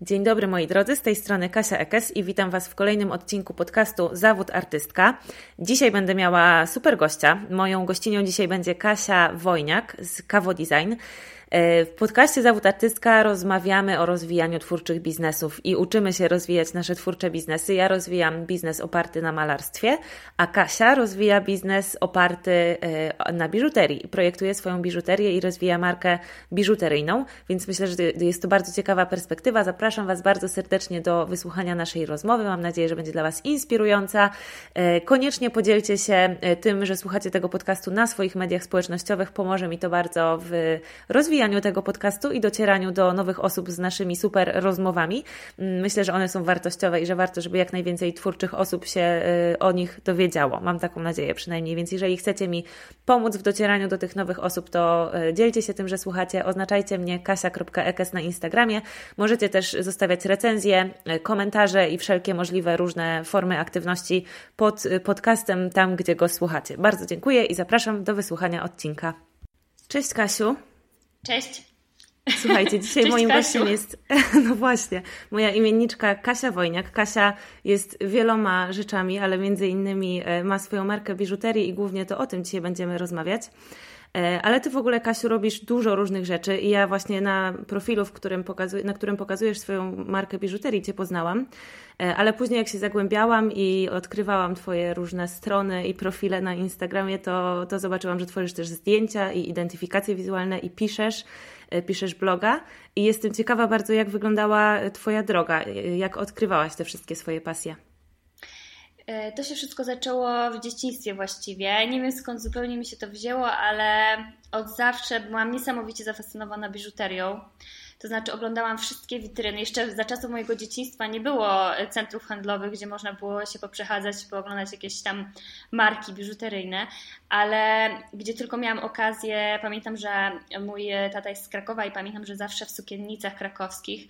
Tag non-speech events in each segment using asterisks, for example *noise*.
Dzień dobry moi drodzy, z tej strony Kasia Ekes i witam Was w kolejnym odcinku podcastu Zawód Artystka. Dzisiaj będę miała super gościa. Moją gościnią dzisiaj będzie Kasia Wojniak z Kawo Design. E, w podcaście Zawód Artystka rozmawiamy o rozwijaniu twórczych biznesów i uczymy się rozwijać nasze twórcze biznesy. Ja rozwijam biznes oparty na malarstwie, a Kasia rozwija biznes oparty e, na biżuterii. Projektuje swoją biżuterię i rozwija markę biżuteryjną, więc myślę, że jest to bardzo ciekawa perspektywa. Zapraszam Was bardzo serdecznie do wysłuchania naszej rozmowy. Mam nadzieję, że będzie dla Was inspirująca. E, koniecznie podzielcie się tym, że słuchacie tego podcastu na swoich mediach społecznościowych. Pomoże mi to bardzo w rozwijaniu rozwijaniu tego podcastu i docieraniu do nowych osób z naszymi super rozmowami. Mm, myślę, że one są wartościowe i że warto, żeby jak najwięcej twórczych osób się y, o nich dowiedziało. Mam taką nadzieję przynajmniej, więc jeżeli chcecie mi pomóc w docieraniu do tych nowych osób, to y, dzielcie się tym, że słuchacie, oznaczajcie mnie kasia.ekes na Instagramie. Możecie też zostawiać recenzje, y, komentarze i wszelkie możliwe różne formy aktywności pod podcastem, tam gdzie go słuchacie. Bardzo dziękuję i zapraszam do wysłuchania odcinka. Cześć Kasiu. Cześć. Słuchajcie, *laughs* dzisiaj Cześć, moim Kasiu. gościem jest, *laughs* no właśnie, moja imienniczka Kasia Wojniak. Kasia jest wieloma rzeczami, ale między innymi e, ma swoją markę biżuterii i głównie to o tym dzisiaj będziemy rozmawiać. E, ale ty w ogóle, Kasiu, robisz dużo różnych rzeczy i ja właśnie na profilu, w którym pokazuj, na którym pokazujesz swoją markę biżuterii, cię poznałam. E, ale później, jak się zagłębiałam i odkrywałam Twoje różne strony i profile na Instagramie, to, to zobaczyłam, że tworzysz też zdjęcia i identyfikacje wizualne i piszesz, e, piszesz bloga. I jestem ciekawa bardzo, jak wyglądała Twoja droga, jak odkrywałaś te wszystkie swoje pasje. E, to się wszystko zaczęło w dzieciństwie właściwie. Nie wiem skąd zupełnie mi się to wzięło, ale od zawsze byłam niesamowicie zafascynowana biżuterią. To znaczy oglądałam wszystkie witryny. Jeszcze za czasów mojego dzieciństwa nie było centrów handlowych, gdzie można było się poprzechadzać, pooglądać jakieś tam marki biżuteryjne, ale gdzie tylko miałam okazję, pamiętam, że mój tata jest z Krakowa i pamiętam, że zawsze w sukiennicach krakowskich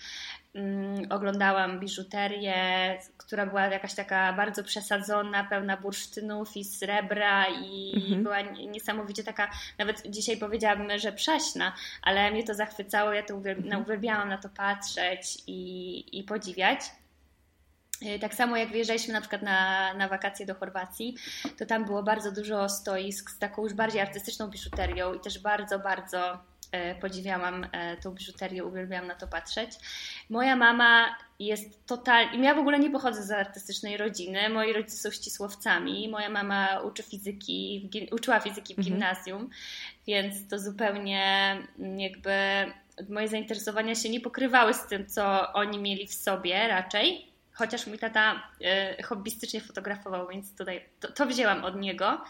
oglądałam biżuterię, która była jakaś taka bardzo przesadzona, pełna bursztynów i srebra i mhm. była niesamowicie taka, nawet dzisiaj powiedziałabym, że prześna, ale mnie to zachwycało, ja to mhm. uwielbiałam na to patrzeć i, i podziwiać. Y, tak samo jak wyjeżdżaliśmy na przykład na, na wakacje do Chorwacji, to tam było bardzo dużo stoisk z taką już bardziej artystyczną biżuterią i też bardzo, bardzo E, podziwiałam e, tą biżuterię, uwielbiałam na to patrzeć. Moja mama jest totalnie, ja w ogóle nie pochodzę z artystycznej rodziny, moi rodzice są ścisłowcami, moja mama uczy fizyki, uczyła fizyki w mhm. gimnazjum, więc to zupełnie jakby moje zainteresowania się nie pokrywały z tym, co oni mieli w sobie raczej, chociaż mój tata y, hobbystycznie fotografował, więc tutaj to, to wzięłam od niego.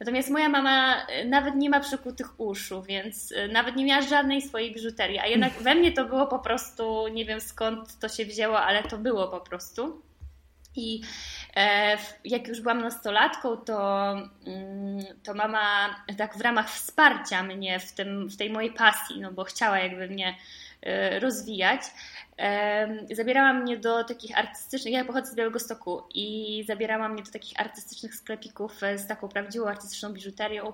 Natomiast moja mama e, nawet nie ma przykutych uszu, więc e, nawet nie miała żadnej swojej biżuterii, a jednak we mnie to było po prostu, nie wiem skąd to się wzięło, ale to było po prostu. I e, jak już byłam nastolatką, to, mm, to mama tak w ramach wsparcia mnie w, tym, w tej mojej pasji, no bo chciała jakby mnie rozwijać, zabierała mnie do takich artystycznych, ja pochodzę z Białego Stoku i zabierała mnie do takich artystycznych sklepików e, z taką prawdziwą artystyczną biżuterią,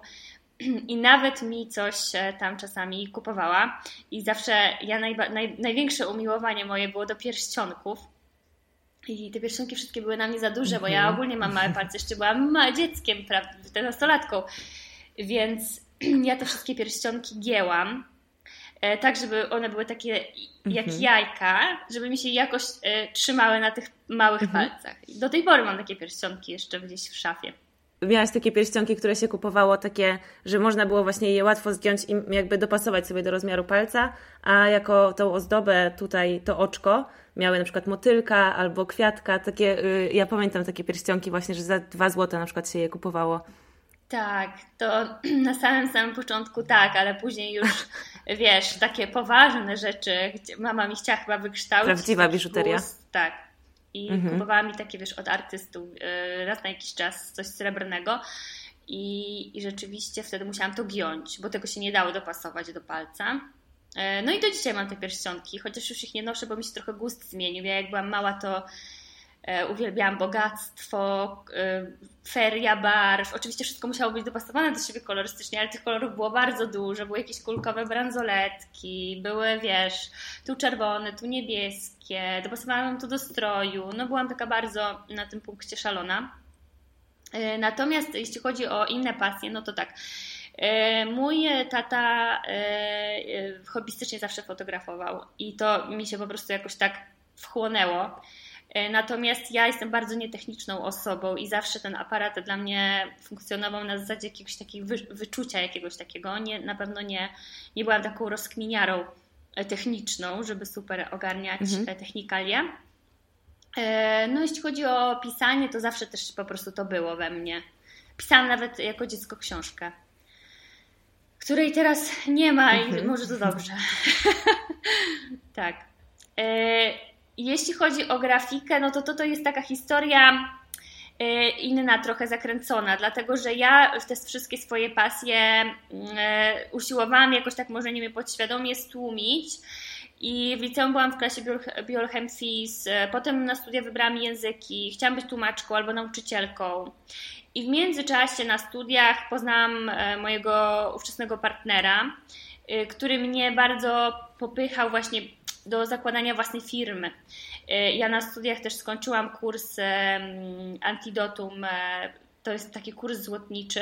*clears throat* i nawet mi coś e, tam czasami kupowała. I zawsze ja najba, naj, największe umiłowanie moje było do pierścionków. I te pierścionki wszystkie były na mnie za duże, bo ja mhm. ogólnie mam małe palce, jeszcze byłam dzieckiem, prawda, nastolatką. Więc *clears throat* ja te wszystkie pierścionki gięłam E, tak, żeby one były takie jak mhm. jajka, żeby mi się jakoś e, trzymały na tych małych mhm. palcach. Do tej pory mam takie pierścionki jeszcze gdzieś w szafie. Miałaś takie pierścionki, które się kupowało takie, że można było właśnie je łatwo zdjąć i jakby dopasować sobie do rozmiaru palca, a jako tą ozdobę tutaj to oczko miały na przykład motylka albo kwiatka, takie, y, ja pamiętam takie pierścionki właśnie, że za dwa złote na przykład się je kupowało. Tak, to *clears throat* na samym samym początku tak, ale później już *laughs* wiesz, takie poważne rzeczy, mama mi chciała chyba wykształcić. Prawdziwa biżuteria. tak. I mhm. kupowała mi takie, wiesz, od artystów y, raz na jakiś czas coś srebrnego. I, I rzeczywiście wtedy musiałam to giąć, bo tego się nie dało dopasować do palca. E, no i do dzisiaj mam te pierścionki, chociaż już ich nie noszę, bo mi się trochę gust zmienił. Ja jak byłam mała, to uwielbiałam bogactwo, e, feria barw. Oczywiście wszystko musiało być dopasowane do siebie kolorystycznie, ale tych kolorów było bardzo dużo. Były jakieś kulkowe bransoletki, były, wiesz, tu czerwone, tu niebieskie. Dopasowałam to do stroju. No byłam taka bardzo na tym punkcie szalona. E, natomiast jeśli chodzi o inne pasje, no to tak. Mój tata hobbystycznie zawsze fotografował i to mi się po prostu jakoś tak wchłonęło. E, natomiast ja jestem bardzo nietechniczną osobą i zawsze ten aparat dla mnie funkcjonował na zasadzie jakiegoś takiego wyczucia jakiegoś takiego. Nie, na pewno nie, nie byłam taką rozkminiarą e, techniczną, żeby super ogarniać mhm. E, technikalia. No jeśli chodzi o pisanie, to zawsze też po prostu to było we mnie. Pisałam nawet jako dziecko książkę, której teraz nie ma i mhm. może to dobrze. *laughs* tak. Jeśli chodzi o grafikę, no to to, to jest taka historia e, inna, trochę zakręcona, dlatego że ja te wszystkie swoje pasje mm, e, usiłowałam jakoś tak może nie wiem, podświadomie stłumić. I w liceum byłam w klasie Biolchem FIS, e, potem na studia wybrałam języki, chciałam być tłumaczką albo nauczycielką. I w międzyczasie na studiach poznałam mojego ówczesnego partnera, który mnie bardzo popychał właśnie do zakładania własnej firmy. E, ja na studiach też skończyłam kurs Antidotum, e, to jest taki kurs złotniczy,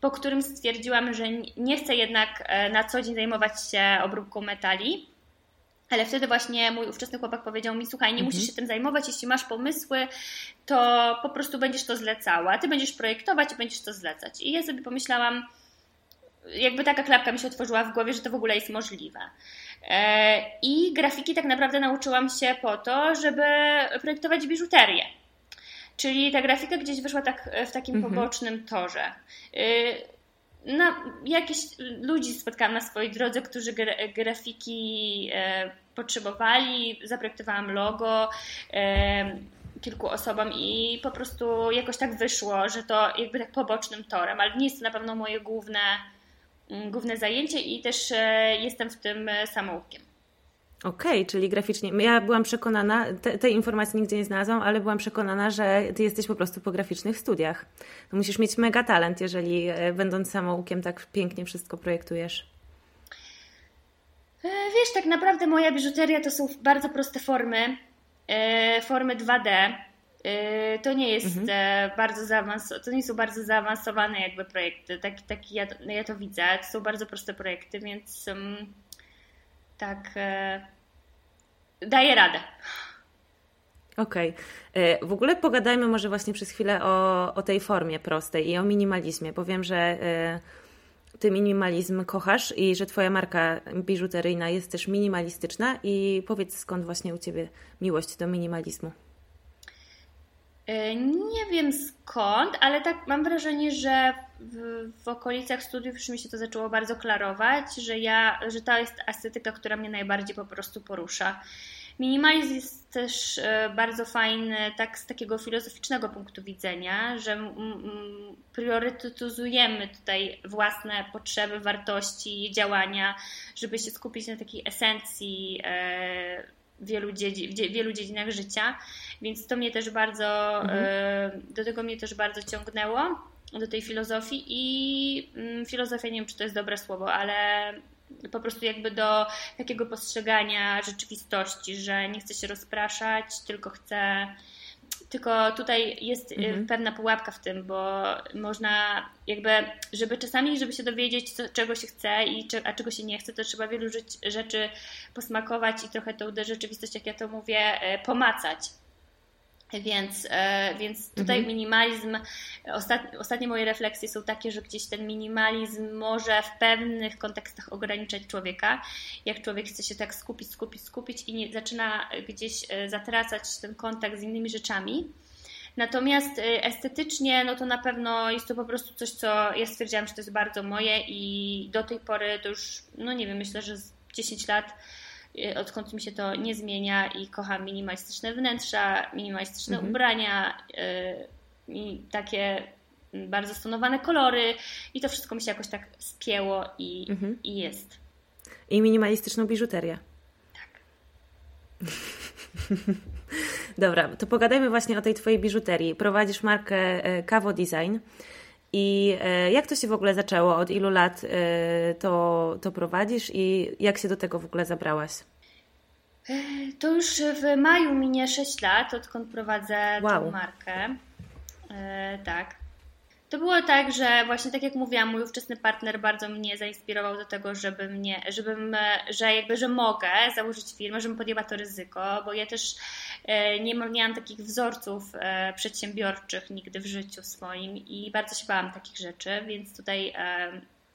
po którym stwierdziłam, że nie chcę jednak e, na co dzień zajmować się obróbką metali. Ale wtedy właśnie mój ówczesny chłopak powiedział mi: Słuchaj, nie mhm. musisz się tym zajmować, jeśli masz pomysły, to po prostu będziesz to zlecała. Ty będziesz projektować i będziesz to zlecać. I ja sobie pomyślałam, jakby taka klapka mi się otworzyła w głowie, że to w ogóle jest możliwe. E, I grafiki tak naprawdę nauczyłam się po to, żeby projektować biżuterię. Czyli ta grafika gdzieś wyszła tak w takim mhm. pobocznym torze. E, na, jakieś ludzi spotkałam na swojej drodze, którzy grafiki e, potrzebowali, zaprojektowałam logo kilku osobom i po prostu jakoś tak wyszło, że to jakby tak pobocznym torem, ale nie jest to na pewno moje główne główne zajęcie i też e, jestem w tym e, samoukiem. Okej, okay, czyli graficznie. Ja byłam przekonana, te, tej informacji nigdzie nie znalazłam, ale byłam przekonana, że ty jesteś po prostu po graficznych studiach. To musisz mieć mega talent, jeżeli e, będąc samoukiem tak pięknie wszystko projektujesz. Wiesz, tak naprawdę moja biżuteria to są bardzo proste formy, formy 2D. Y, to nie jest mhm. E, bardzo zaawansowane, to nie są bardzo zaawansowane jakby projekty, tak, tak ja, ja to widzę, to są bardzo proste projekty, więc um, tak e, daję radę. Okej. Okay. E, w ogóle pogadajmy może właśnie przez chwilę o, o tej formie prostej i o minimalizmie. Powiem, że ty minimalizm kochasz i że twoja marka biżuteryjna jest też minimalistyczna i powiedz skąd właśnie u ciebie miłość do minimalizmu. E, nie wiem skąd, ale tak mam wrażenie, że w, w, okolicach studiów już mi się to zaczęło bardzo klarować, że, ja, że to jest estetyka, która mnie najbardziej po prostu porusza. Minimalizm jest też e, bardzo fajny tak z takiego filozoficznego punktu widzenia, że priorytetyzujemy tutaj własne potrzeby, wartości, działania, żeby się skupić na takiej esencji e, wielu, dziedzi, w wielu dziedzinach życia, więc to mnie też bardzo, mhm. E, do tego mnie też bardzo ciągnęło, do tej filozofii i mm, filozofia, nie wiem czy to jest dobre słowo, ale po prostu jakby do takiego postrzegania rzeczywistości, że nie chcę się rozpraszać, tylko chcę tylko tutaj jest y, mhm. pewna pułapka w tym, bo można jakby, żeby czasami, żeby się dowiedzieć, co, czego się chce i a czego się nie chce, to trzeba wielu rzeczy posmakować i trochę tą rzeczywistość, jak ja to mówię, e, pomacać. Więc, e, więc tutaj mhm. minimalizm, ostatnie, ostatnie moje refleksje są takie, że gdzieś ten minimalizm może w pewnych kontekstach ograniczać człowieka. Jak człowiek chce się tak skupić, skupić, skupić i nie, zaczyna gdzieś e, zatracać ten kontakt z innymi rzeczami. Natomiast e, estetycznie, no to na pewno jest to po prostu coś, co ja stwierdziłam, że to jest bardzo moje i do tej pory to już, no nie wiem, myślę, że 10 lat odkąd mi się to nie zmienia i kocham minimalistyczne wnętrza, minimalistyczne mhm. ubrania y, i takie bardzo stonowane kolory i to wszystko mi się jakoś tak spięło i, mhm. i jest. I minimalistyczną biżuterię. Tak. *laughs* Dobra, to pogadajmy właśnie o tej Twojej biżuterii. Prowadzisz markę Kawo Design. I jak to się w ogóle zaczęło? Od ilu lat to, to prowadzisz i jak się do tego w ogóle zabrałaś? To już w maju minie 6 lat, odkąd prowadzę wow. tę markę. E, tak. To było tak, że właśnie tak jak mówiłam, mój ówczesny partner bardzo mnie zainspirował do tego, żeby mnie, żebym, że jakby, że mogę założyć firmę, żebym podjęła to ryzyko, bo ja też e, nie miałam takich wzorców e, przedsiębiorczych nigdy w życiu swoim i bardzo się bałam takich rzeczy, więc tutaj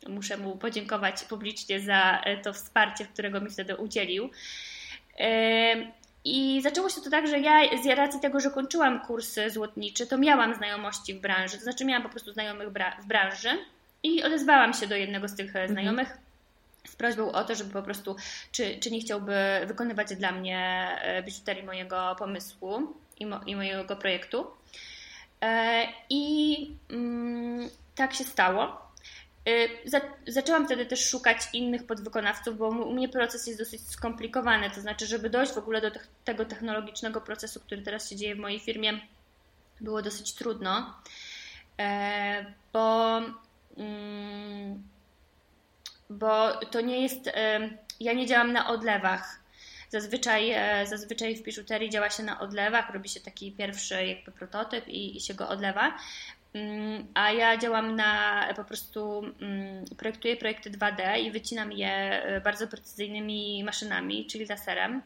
muszę mu podziękować publicznie za to wsparcie, którego mi wtedy udzielił. I zaczęło się to tak, że ja z racji tego, że kończyłam kursy złotnicze, to miałam znajomości w branży, to znaczy miałam po prostu znajomych w branży i odezwałam się do jednego z tych mhm. znajomych z prośbą o to, żeby po prostu, czy, czy nie chciałby wykonywać dla mnie e, biżuterii mojego pomysłu i, mo, i mojego projektu. E, I mm, tak się stało. Y, zaczęłam wtedy też szukać innych podwykonawców, bo u mnie proces jest dosyć skomplikowany. To znaczy, żeby dojść w ogóle do tego technologicznego procesu, który teraz się dzieje w mojej firmie, było dosyć trudno, e, bo, mm, bo to nie jest. E, ja nie działam na odlewach. Zazwyczaj, e, zazwyczaj w biżuterii działa się na odlewach, robi się taki pierwszy jakby prototyp i, i się go odlewa. Mm, a ja działam na po prostu mm, projektuję projekty 2D i wycinam je e, bardzo precyzyjnymi maszynami, czyli laserem.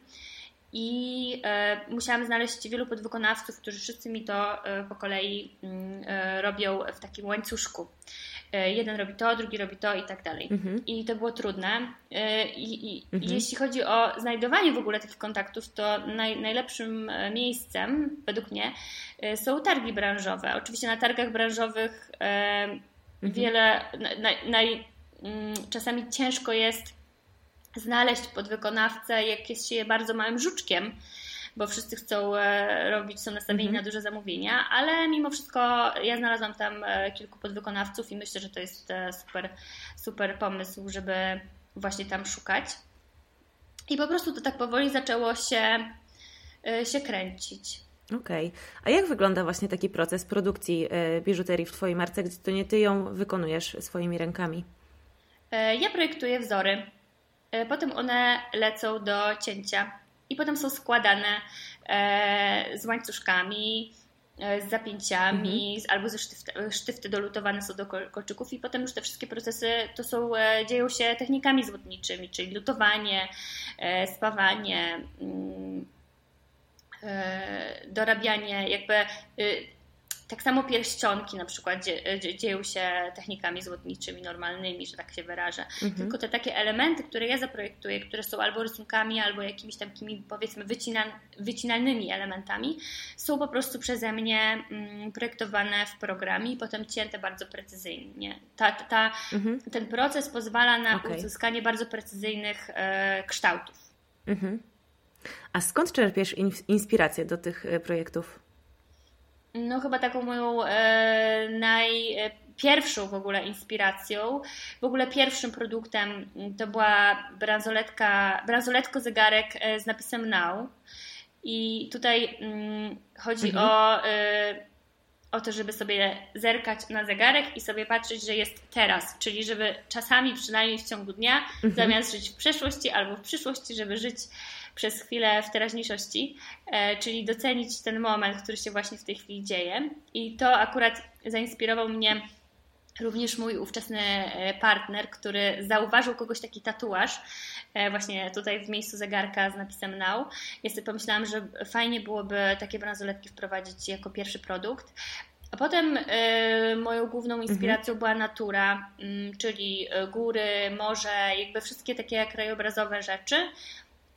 I e, musiałam znaleźć wielu podwykonawców, którzy wszyscy mi to e, po kolei mm, robią w takim łańcuszku. E, jeden robi to, drugi robi to i tak dalej. Mhm. I to było trudne. E, I, i mhm. jeśli chodzi o znajdowanie w ogóle takich kontaktów, to naj, najlepszym e, miejscem, według mnie, są targi branżowe. Oczywiście na targach branżowych mhm. wiele, naj, naj, mm, czasami ciężko jest znaleźć podwykonawcę, jak jest się bardzo małym żuczkiem bo wszyscy chcą e, robić, są nastawieni mhm. na duże zamówienia, ale mimo wszystko ja znalazłam tam e, kilku podwykonawców i myślę, że to jest e, super, super pomysł, żeby właśnie tam szukać. I po prostu to tak powoli zaczęło się, się kręcić. Okej. Okay. A jak wygląda właśnie taki proces produkcji biżuterii w Twojej marce, gdzie to nie Ty ją wykonujesz swoimi rękami? Ja projektuję wzory. Potem one lecą do cięcia i potem są składane e, z łańcuszkami, e, z zapięciami, mhm. albo ze sztyfty, sztyfty dolutowane są do kolczyków i potem już te wszystkie procesy to są, e, dzieją się technikami złotniczymi, czyli lutowanie, spawanie, mm, dorabianie, jakby y, tak samo pierścionki na przykład dzieją się technikami złotniczymi normalnymi, że tak się wyrażę. Mhm. Tylko te takie elementy, które ja zaprojektuję, które są albo rysunkami, albo jakimiś takimi powiedzmy wycinan, wycinalnymi elementami, są po prostu przeze mnie mm, projektowane w programie i potem cięte bardzo precyzyjnie. Ta, ta, mhm. Ten proces pozwala na okay. uzyskanie bardzo precyzyjnych e, kształtów. Mhm. A skąd czerpiesz inspirację do tych e, projektów? No chyba taką moją e, najpierwszą w ogóle inspiracją, w ogóle pierwszym produktem to była bransoletka, bransoletko zegarek e, z napisem Now. I tutaj mm, chodzi mhm. o, y, o to, żeby sobie zerkać na zegarek i sobie patrzeć, że jest teraz, czyli żeby czasami przynajmniej w ciągu dnia, mhm. zamiast żyć w przeszłości albo w przyszłości, żeby żyć przez chwilę w teraźniejszości, e, czyli docenić ten moment, który się właśnie w tej chwili dzieje. I to akurat zainspirował mnie również mój ówczesny e, partner, który zauważył kogoś taki tatuaż, e, właśnie tutaj w miejscu zegarka z napisem Now. Ja sobie pomyślałam, że fajnie byłoby takie bransoletki wprowadzić jako pierwszy produkt. A potem y, moją główną inspiracją mhm. była natura, y, czyli góry, morze, jakby wszystkie takie krajobrazowe rzeczy.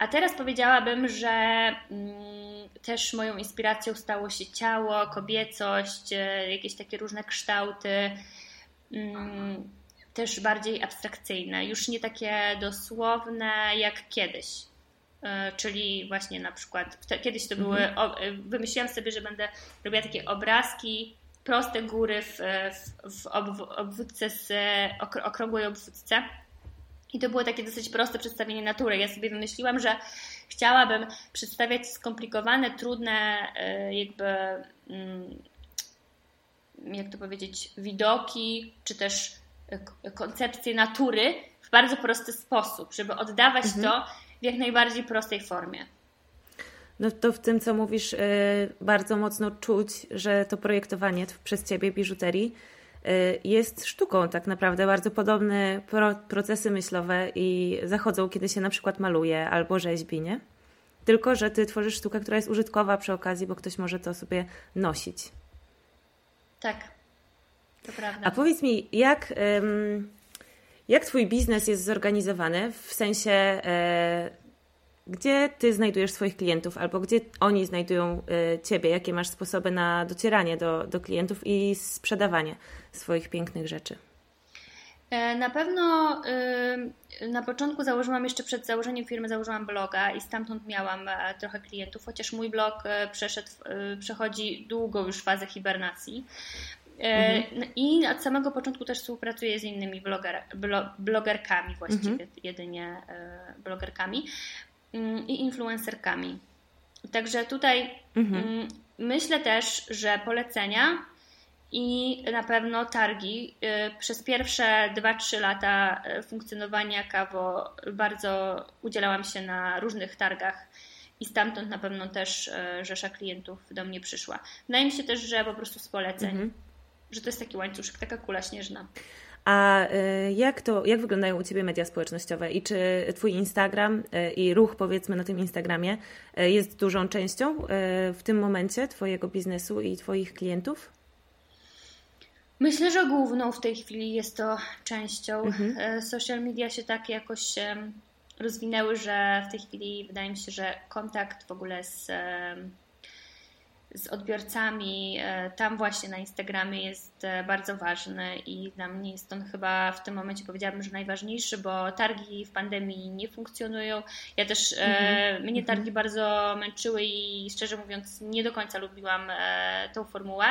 A teraz powiedziałabym, że mm, też moją inspiracją stało się ciało, kobiecość, e, jakieś takie różne kształty, mm, też bardziej abstrakcyjne, już nie takie dosłowne jak kiedyś. E, czyli właśnie na przykład kiedyś to były, mhm. e, wymyśliłam sobie, że będę robiła takie obrazki, proste góry w, w, w obwódce z okrągłej obwódce I to było takie dosyć proste przedstawienie natury. Ja sobie wymyśliłam, że chciałabym przedstawiać skomplikowane, trudne, e, jakby, mm, jak to powiedzieć, widoki, czy też e, koncepcje natury w bardzo prosty sposób, żeby oddawać mhm. to w jak najbardziej prostej formie. No to w tym, co mówisz, e, bardzo mocno czuć, że to projektowanie przez Ciebie biżuterii jest sztuką tak naprawdę. Bardzo podobne procesy myślowe i zachodzą, kiedy się na przykład maluje albo rzeźbi, nie? Tylko, że ty tworzysz sztukę, która jest użytkowa przy okazji, bo ktoś może to sobie nosić. Tak, to prawda. A powiedz mi, jak, jak twój biznes jest zorganizowany? W sensie, e, gdzie ty znajdujesz swoich klientów albo gdzie oni znajdują e, ciebie? Jakie masz sposoby na docieranie do, do klientów i sprzedawanie? swoich pięknych rzeczy? E, na pewno y, na początku założyłam, jeszcze przed założeniem firmy założyłam bloga i stamtąd miałam e, trochę klientów, chociaż mój blog e, przeszedł, przechodzi długo już fazę hibernacji. Mhm. I od samego początku też współpracuję z innymi bloger, blogerkami, właściwie mhm. jedynie blogerkami i influencerkami. Także tutaj mhm. Mm, myślę też, że polecenia i na pewno targi. Y, przez pierwsze 2-3 lata y, funkcjonowania Kawo bardzo udzielałam się na różnych targach i stamtąd na pewno też y, rzesza klientów do mnie przyszła. Wydaje mi się też, że po prostu z poleceń, mhm. że to jest taki łańcuszek, taka kula śnieżna. A jak to, jak wyglądają u Ciebie media społecznościowe i czy Twój Instagram i ruch powiedzmy na tym Instagramie jest dużą częścią w tym momencie Twojego biznesu i Twoich klientów? Myślę, że główną w tej chwili jest to częścią. Mhm. Social media się tak jakoś rozwinęły, że w tej chwili wydaje mi się, że kontakt w ogóle z, z odbiorcami e, tam właśnie na Instagramie jest e, bardzo ważny i dla mnie jest on chyba w tym momencie powiedziałabym, że najważniejszy, bo targi w pandemii nie funkcjonują. Ja też, mhm. mnie mhm. targi bardzo męczyły i szczerze mówiąc nie do końca lubiłam tą formułę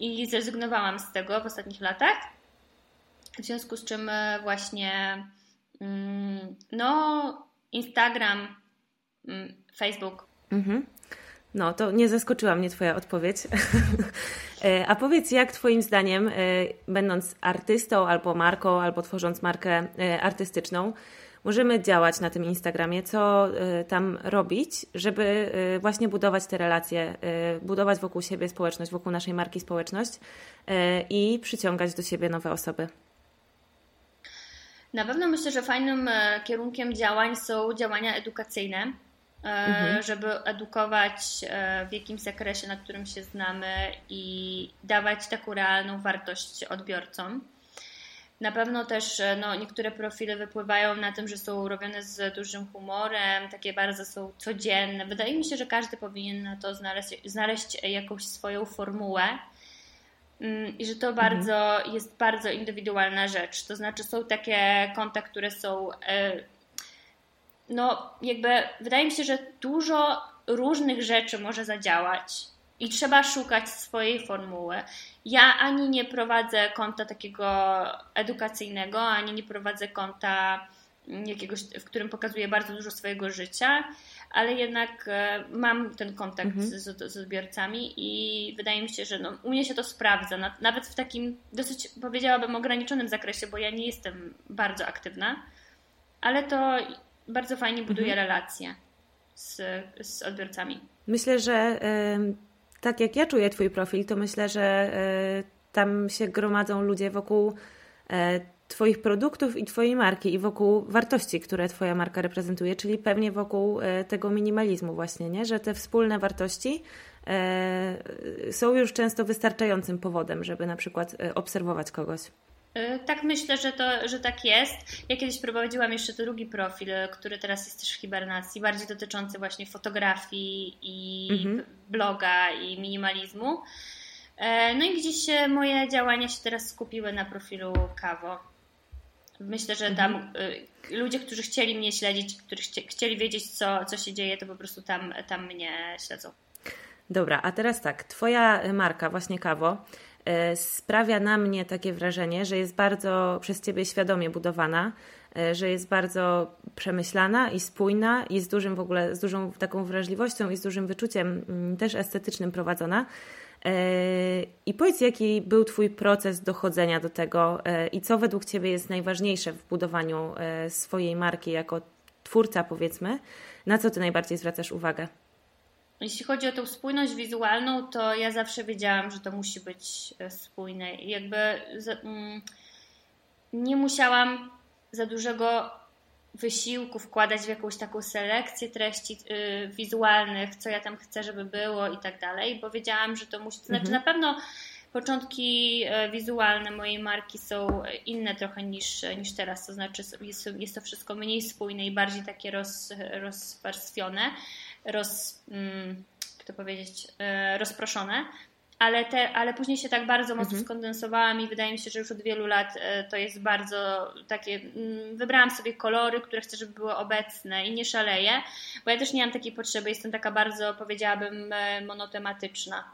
i zrezygnowałam z tego w ostatnich latach. W związku z czym właśnie mm, no Instagram, mm, Facebook. Mhm. No, to nie zaskoczyła mnie Twoja odpowiedź. *laughs* E, a powiedz, jak Twoim zdaniem, e, będąc artystą albo marką, albo tworząc markę artystyczną, możemy działać na tym Instagramie, co tam robić, żeby właśnie budować te relacje, budować wokół siebie społeczność, wokół naszej marki społeczność i przyciągać do siebie nowe osoby. Na pewno myślę, że fajnym e, kierunkiem działań są działania edukacyjne, e, mhm. żeby edukować e, w jakimś zakresie, na którym się znamy i dawać taką realną wartość odbiorcom. Na pewno też e, no, niektóre profile wypływają na tym, że są robione z dużym humorem, takie bardzo są codzienne. Wydaje mi się, że każdy powinien na to znaleźć, znaleźć jakąś swoją formułę mm, i że to mhm. bardzo jest bardzo indywidualna rzecz. To znaczy są takie konta, które są e, no jakby wydaje mi się, że dużo różnych rzeczy może zadziałać i trzeba szukać swojej formuły. Ja ani nie prowadzę konta takiego edukacyjnego, ani nie prowadzę konta jakiegoś, w którym pokazuję bardzo dużo swojego życia, ale jednak e, mam ten kontakt mhm. z, z, odbiorcami i wydaje mi się, że no, u mnie się to sprawdza, nawet w takim dosyć powiedziałabym ograniczonym zakresie, bo ja nie jestem bardzo aktywna, ale to bardzo fajnie buduje mhm. relacje z, z odbiorcami. Myślę, że tak jak ja czuję Twój profil, to myślę, że e, tam się gromadzą ludzie wokół e, Twoich produktów i Twojej marki i wokół wartości, które Twoja marka reprezentuje, czyli pewnie wokół e, tego minimalizmu właśnie, nie? że te wspólne wartości są już często wystarczającym powodem, żeby na przykład obserwować kogoś. E, tak myślę, że, to, że tak jest. Ja kiedyś prowadziłam jeszcze drugi profil, który teraz jest też w hibernacji, bardziej dotyczący właśnie fotografii i mhm. bloga i minimalizmu. E, no i gdzieś moje działania się teraz skupiły na profilu Kawo. Myślę, że tam mhm. Ludzie, którzy chcieli mnie śledzić, którzy chcieli wiedzieć, co, co się dzieje, to po prostu tam, tam mnie śledzą. Dobra, a teraz tak, Twoja marka, właśnie Kawo, sprawia na mnie takie wrażenie, że jest bardzo przez Ciebie świadomie budowana że jest bardzo przemyślana i spójna i z dużym w ogóle, z dużą taką wrażliwością i z dużym wyczuciem mm, też estetycznym prowadzona. I powiedz, jaki był Twój proces dochodzenia do tego i co według Ciebie jest najważniejsze w budowaniu swojej marki jako twórca, powiedzmy. Na co Ty najbardziej zwracasz uwagę? Jeśli chodzi o tą spójność wizualną, to ja zawsze wiedziałam, że to musi być e, spójne. I jakby mm, nie musiałam za dużego wysiłku wkładać w jakąś taką selekcję treści y, wizualnych, co ja tam chcę, żeby było i tak dalej, bo wiedziałam, że to musi. To znaczy, mhm. na pewno początki e, wizualne mojej marki są inne trochę niż, niż teraz, to znaczy jest, jest to wszystko mniej spójne i bardziej takie roz, rozwarstwione roz, mm, jak to powiedzieć, e, rozproszone, ale, te, ale później się tak bardzo mocno mhm. skondensowałam i wydaje mi się, że już od wielu lat e, to jest bardzo takie. Mm, wybrałam sobie kolory, które chcę, żeby były obecne i nie szaleję, bo ja też nie mam takiej potrzeby, jestem taka bardzo, powiedziałabym, e, monotematyczna.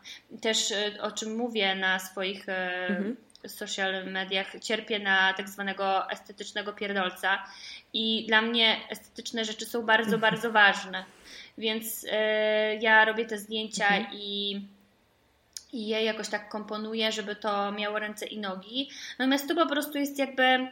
Też o czym mówię na swoich. Mhm social mediach cierpię na tak zwanego estetycznego pierdolca i dla mnie estetyczne rzeczy są bardzo, bardzo ważne. Więc e, ja robię te zdjęcia mhm. i, i je jakoś tak komponuję, żeby to miało ręce i nogi. Natomiast tu po prostu jest jakby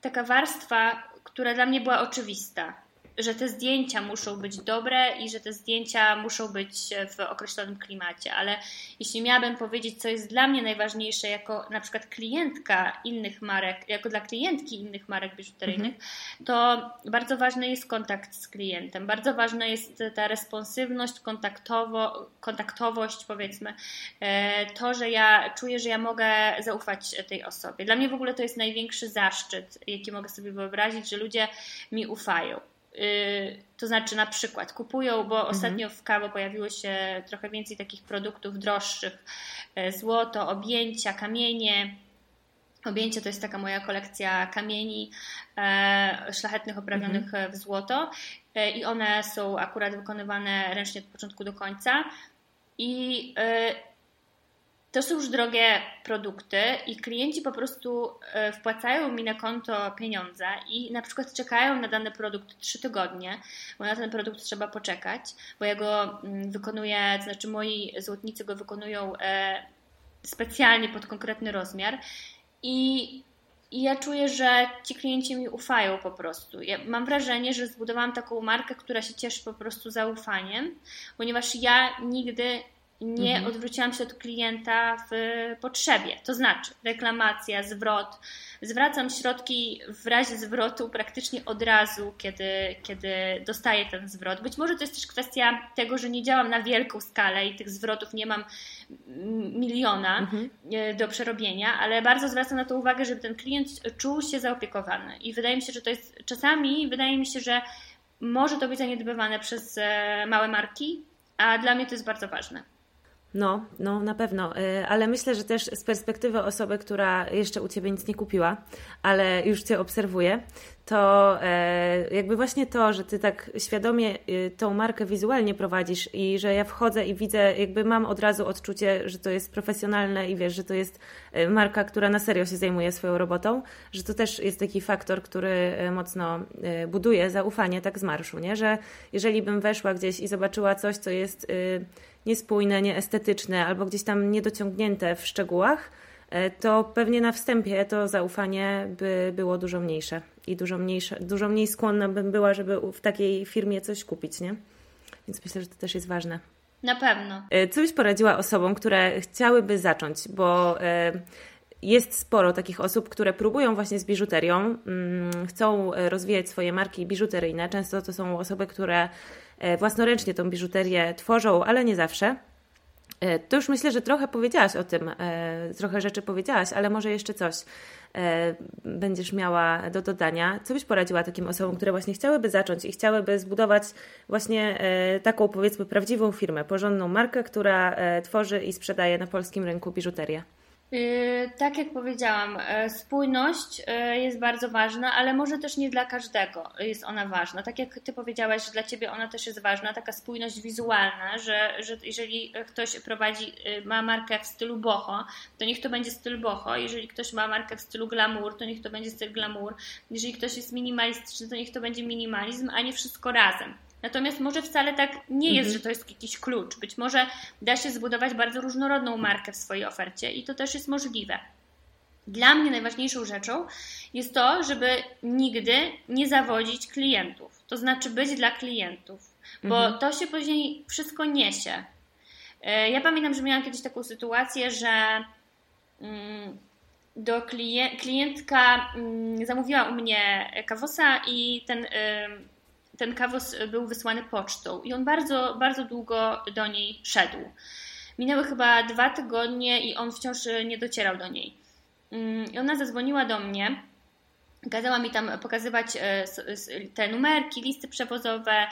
taka warstwa, która dla mnie była oczywista że te zdjęcia muszą być dobre i że te zdjęcia muszą być w określonym klimacie, ale jeśli miałabym powiedzieć, co jest dla mnie najważniejsze jako na przykład klientka innych marek, jako dla klientki innych marek biżuteryjnych, mhm. to bardzo ważny jest kontakt z klientem, bardzo ważna jest ta responsywność, kontaktowo, kontaktowość powiedzmy, e, to, że ja czuję, że ja mogę zaufać tej osobie. Dla mnie w ogóle to jest największy zaszczyt, jaki mogę sobie wyobrazić, że ludzie mi ufają. Y, to znaczy na przykład kupują, bo mhm. ostatnio w kawo pojawiło się trochę więcej takich produktów droższych. E, złoto, objęcia, kamienie. Objęcie to jest taka moja kolekcja kamieni e, szlachetnych oprawionych mhm. w złoto e, i one są akurat wykonywane ręcznie od początku do końca. I to są już drogie produkty i klienci po prostu e, wpłacają mi na konto pieniądze i na przykład czekają na dany produkt 3 tygodnie, bo na ten produkt trzeba poczekać, bo ja go mm, wykonuję, znaczy moi złotnicy go wykonują e, specjalnie pod konkretny rozmiar i i ja czuję, że ci klienci mi ufają po prostu. Ja mam wrażenie, że zbudowałam taką markę, która się cieszy po prostu zaufaniem, ponieważ ja nigdy nie mhm. odwróciłam się od klienta w potrzebie. To znaczy, reklamacja, zwrot. Zwracam środki w razie zwrotu praktycznie od razu, kiedy, kiedy dostaję ten zwrot. Być może to jest też kwestia tego, że nie działam na wielką skalę i tych zwrotów nie mam miliona mhm. E, do przerobienia, ale bardzo zwracam na to uwagę, żeby ten klient czuł się zaopiekowany. I wydaje mi się, że to jest czasami, wydaje mi się, że może to być zaniedbywane przez e, małe marki, a dla mnie to jest bardzo ważne. No, no na pewno, y, ale myślę, że też z perspektywy osoby, która jeszcze u Ciebie nic nie kupiła, ale już Cię obserwuje, to e, jakby właśnie to, że Ty tak świadomie y, tą markę wizualnie prowadzisz i że ja wchodzę i widzę, jakby mam od razu odczucie, że to jest profesjonalne i wiesz, że to jest y, marka, która na serio się zajmuje swoją robotą, że to też jest taki faktor, który mocno buduje zaufanie tak z marszu, nie? Że jeżeli bym weszła gdzieś i zobaczyła coś, co jest niespójne, nieestetyczne albo gdzieś tam niedociągnięte w szczegółach, e, to pewnie na wstępie to zaufanie by było dużo mniejsze i dużo, mniejsze, dużo mniej skłonna bym była, żeby w takiej firmie coś kupić, nie? Więc myślę, że to też jest ważne. Na pewno. E, co byś poradziła osobom, które chciałyby zacząć, bo e, jest sporo takich osób, które próbują właśnie z biżuterią, mm, chcą rozwijać swoje marki biżuteryjne. Często to są osoby, które własnoręcznie tą biżuterię tworzą, ale nie zawsze. E, to już myślę, że trochę powiedziałaś o tym, e, trochę rzeczy powiedziałaś, ale może jeszcze coś będziesz miała do dodania. Co byś poradziła takim osobom, które właśnie chciałyby zacząć i chciałyby zbudować właśnie taką powiedzmy prawdziwą firmę, porządną markę, która tworzy i sprzedaje na polskim rynku biżuterię? Y, tak jak powiedziałam, y, spójność y, jest bardzo ważna, ale może też nie dla każdego jest ona ważna. Tak jak Ty powiedziałaś, że dla Ciebie ona też jest ważna, taka spójność wizualna, że, że jeżeli ktoś prowadzi, ma markę w stylu boho, to niech to będzie styl boho. Jeżeli ktoś ma markę w stylu glamour, to niech to będzie styl glamour. Jeżeli ktoś jest minimalistyczny, to niech to będzie minimalizm, a nie wszystko razem. Natomiast może wcale tak nie jest, mhm. że to jest jakiś klucz. Być może da się zbudować bardzo różnorodną markę w swojej ofercie i to też jest możliwe. Dla mnie najważniejszą rzeczą jest to, żeby nigdy nie zawodzić klientów. To znaczy być dla klientów, bo mhm. to się później wszystko niesie. E, ja pamiętam, że miałam kiedyś taką sytuację, że mm, do klientka mm, zamówiła u mnie kawosa i ten ten kawos był wysłany pocztą i on bardzo, bardzo długo do niej szedł. Minęły chyba dwa tygodnie i on wciąż nie docierał do niej. Mm, I ona zadzwoniła do mnie, kazała mi tam pokazywać e, te numerki, listy przewozowe.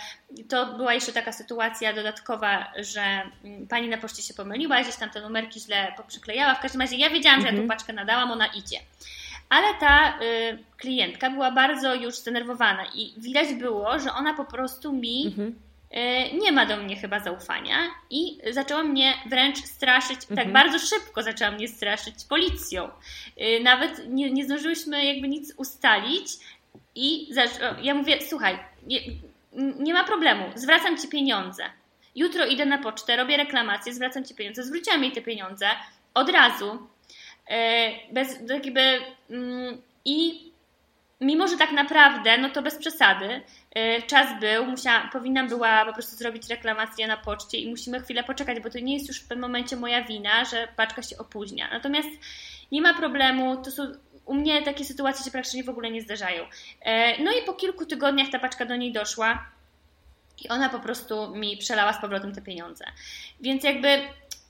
To była jeszcze taka sytuacja dodatkowa, że mm, pani na poczcie się pomyliła, gdzieś tam te numerki źle poprzyklejała. W każdym razie ja wiedziałam, że ja tą mhm. paczkę nadałam, ona idzie ale ta y, klientka była bardzo już zdenerwowana i widać było, że ona po prostu mi mhm. y, nie ma do mnie chyba zaufania i zaczęła mnie wręcz straszyć, tak mhm. tak bardzo szybko zaczęła mnie straszyć policją. Y, nawet nie, nie zdążyłyśmy jakby nic ustalić i ja mówię, słuchaj, nie, nie ma problemu, zwracam Ci pieniądze. Jutro idę na pocztę, robię reklamację, zwracam Ci pieniądze. Zwróciłam jej te pieniądze od razu bez jakby mm, i mimo, że tak naprawdę, no to bez przesady, e, czas był, musiała, powinnam była po prostu zrobić reklamację na poczcie i musimy chwilę poczekać, bo to nie jest już w tym momencie moja wina, że paczka się opóźnia. Natomiast nie ma problemu, to są u mnie takie sytuacje się praktycznie w ogóle nie zdarzają. E, no i po kilku tygodniach ta paczka do niej doszła i ona po prostu mi przelała z powrotem te pieniądze. Więc jakby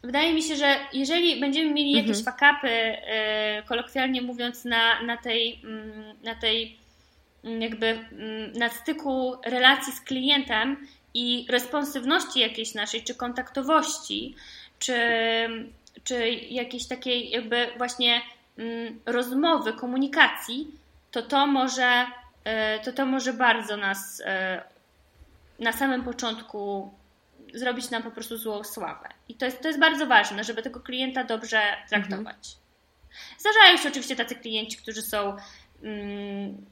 wydaje mi się, że jeżeli będziemy mieli jakieś mhm. fakapy, yy, kolokwialnie mówiąc, na, na tej, yy, na tej yy, jakby mm, na styku relacji z klientem i responsywności jakiejś naszej, czy kontaktowości, czy, czy jakiejś takiej jakby właśnie mm, rozmowy, komunikacji, to to może, y, to to może bardzo nas y, na samym początku zrobić nam po prostu złą sławę. I to jest, to jest bardzo ważne, żeby tego klienta dobrze traktować. Mhm. Zdarzają się oczywiście tacy klienci, którzy są. Mm,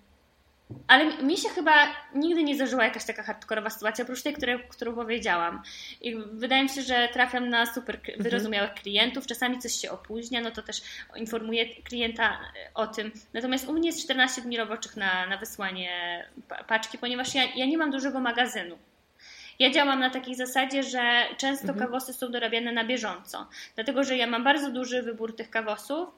ale mi się chyba nigdy nie zdarzyła jakaś taka hardkorowa sytuacja, oprócz tej, które, którą powiedziałam. I wydaje mi się, że trafiam na super mhm. wyrozumiałych klientów. Czasami coś się opóźnia, no to też informuję klienta o tym. Natomiast u mnie jest 14 dni roboczych na, na wysłanie paczki, ponieważ ja, ja nie mam dużego magazynu. Ja działam na takiej zasadzie, że często mhm. kawosy są dorabiane na bieżąco, dlatego że ja mam bardzo duży wybór tych kawosów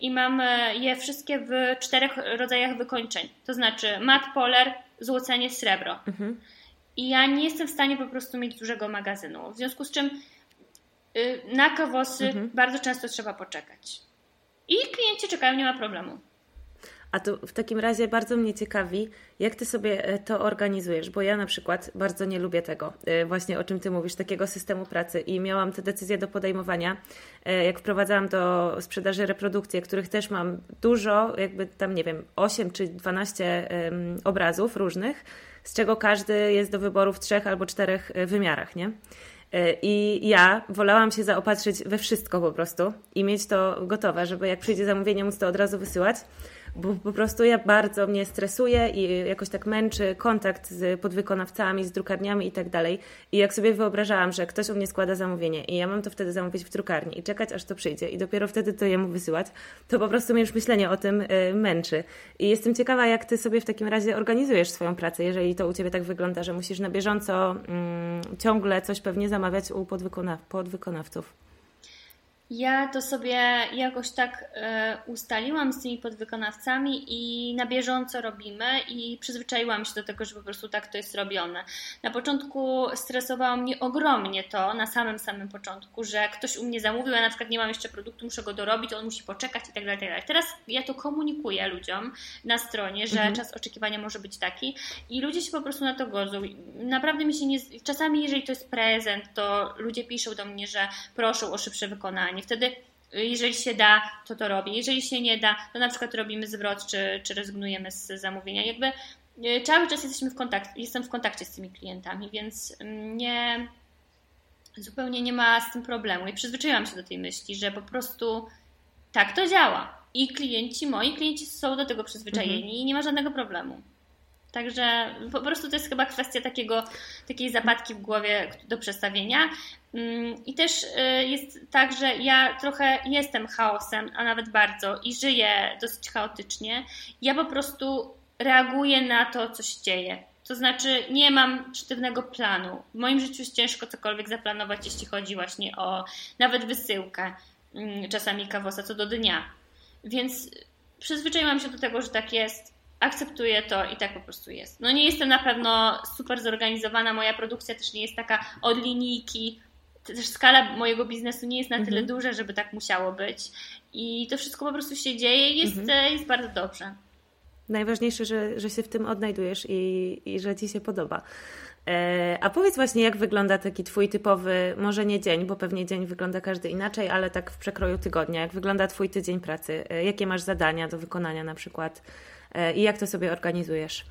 i mam e, je wszystkie w czterech rodzajach wykończeń. To znaczy mat, poler, złocenie, srebro. Mhm. I ja nie jestem w stanie po prostu mieć dużego magazynu. W związku z czym y, na kawosy mhm. bardzo często trzeba poczekać. I klienci czekają, nie ma problemu. A to w takim razie bardzo mnie ciekawi, jak ty sobie e, to organizujesz, bo ja na przykład bardzo nie lubię tego, e, właśnie o czym ty mówisz, takiego systemu pracy i miałam te decyzje do podejmowania, e, jak wprowadzałam do sprzedaży reprodukcje, których też mam dużo, jakby tam nie wiem, 8 czy 12 obrazów różnych, z czego każdy jest do wyboru w trzech albo czterech wymiarach, nie? I ja wolałam się zaopatrzyć we wszystko po prostu i mieć to gotowe, żeby jak przyjdzie zamówienie, móc to od razu wysyłać bo po prostu ja bardzo mnie stresuje i jakoś tak męczy kontakt z podwykonawcami, z drukarniami i tak dalej. I jak sobie wyobrażałam, że ktoś u mnie składa zamówienie i ja mam to wtedy zamówić w drukarni i czekać, aż to przyjdzie i dopiero wtedy to jemu wysyłać, to po prostu mnie już myślenie o tym y, męczy. I jestem ciekawa, jak ty sobie w takim razie organizujesz swoją pracę, jeżeli to u ciebie tak wygląda, że musisz na bieżąco mm, ciągle coś pewnie zamawiać u podwykonaw podwykonawców. Ja to sobie jakoś tak e, ustaliłam z tymi podwykonawcami i na bieżąco robimy i przyzwyczaiłam się do tego, że po prostu tak to jest robione. Na początku stresowało mnie ogromnie to, na samym samym początku, że ktoś u mnie zamówił, ja na przykład nie mam jeszcze produktu, muszę go dorobić, on musi poczekać i tak dalej, tak dalej. Teraz ja to komunikuję ludziom na stronie, że mhm. czas oczekiwania może być taki i ludzie się po prostu na to godzą. Naprawdę mi się nie... Czasami jeżeli to jest prezent, to ludzie piszą do mnie, że proszą o szybsze wykonanie wtedy jeżeli się da, to to robię. Jeżeli się nie da, to na przykład robimy zwrot, czy, czy rezygnujemy z zamówienia. Jakby y, cały czas jesteśmy w kontakcie, jestem w kontakcie z tymi klientami, więc mm, nie, zupełnie nie ma z tym problemu. I przyzwyczaiłam się do tej myśli, że po prostu tak to działa. I klienci, moi klienci są do tego przyzwyczajeni mhm. i nie ma żadnego problemu. Także po prostu to jest chyba kwestia takiego, takiej zapadki w głowie do przestawienia. Mm, I też y, jest tak, że ja trochę jestem chaosem, a nawet bardzo, i żyję dosyć chaotycznie. Ja po prostu reaguję na to, co się dzieje. To znaczy, nie mam sztywnego planu. W moim życiu jest ciężko cokolwiek zaplanować, jeśli chodzi właśnie o nawet wysyłkę, mm, czasami kawosa co do dnia. Więc przyzwyczaiłam się do tego, że tak jest akceptuję to i tak po prostu jest. No nie jestem na pewno super zorganizowana, moja produkcja też nie jest taka od linijki, też skala mojego biznesu nie jest na tyle mhm. duża, żeby tak musiało być. I to wszystko po prostu się dzieje i jest, mhm. jest bardzo dobrze. Najważniejsze, że, że się w tym odnajdujesz i, i że ci się podoba. E, a powiedz właśnie, jak wygląda taki Twój typowy, może nie dzień, bo pewnie dzień wygląda każdy inaczej, ale tak w przekroju tygodnia. Jak wygląda Twój tydzień pracy? E, jakie masz zadania do wykonania na przykład? E, i jak to sobie organizujesz?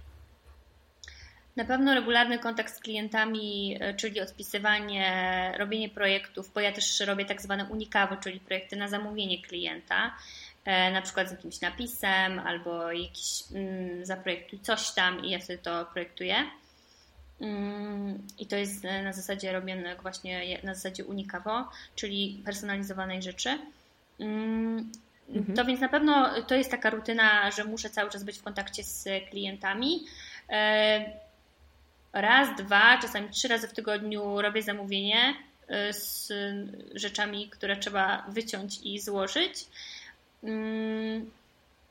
Na pewno regularny kontakt z klientami, e, czyli odpisywanie, robienie projektów, bo ja też robię tak zwane unikawy, czyli projekty na zamówienie klienta, e, na przykład z jakimś napisem albo jakiś mm, zaprojektuj coś tam i ja sobie to projektuję. Mm, I to jest na zasadzie robione właśnie na zasadzie unikawo, czyli personalizowanej rzeczy. Mhm. To więc na pewno to jest taka rutyna, że muszę cały czas być w kontakcie z klientami. E, raz, dwa, czasami trzy razy w tygodniu robię zamówienie e, z rzeczami, które trzeba wyciąć i złożyć. Mm,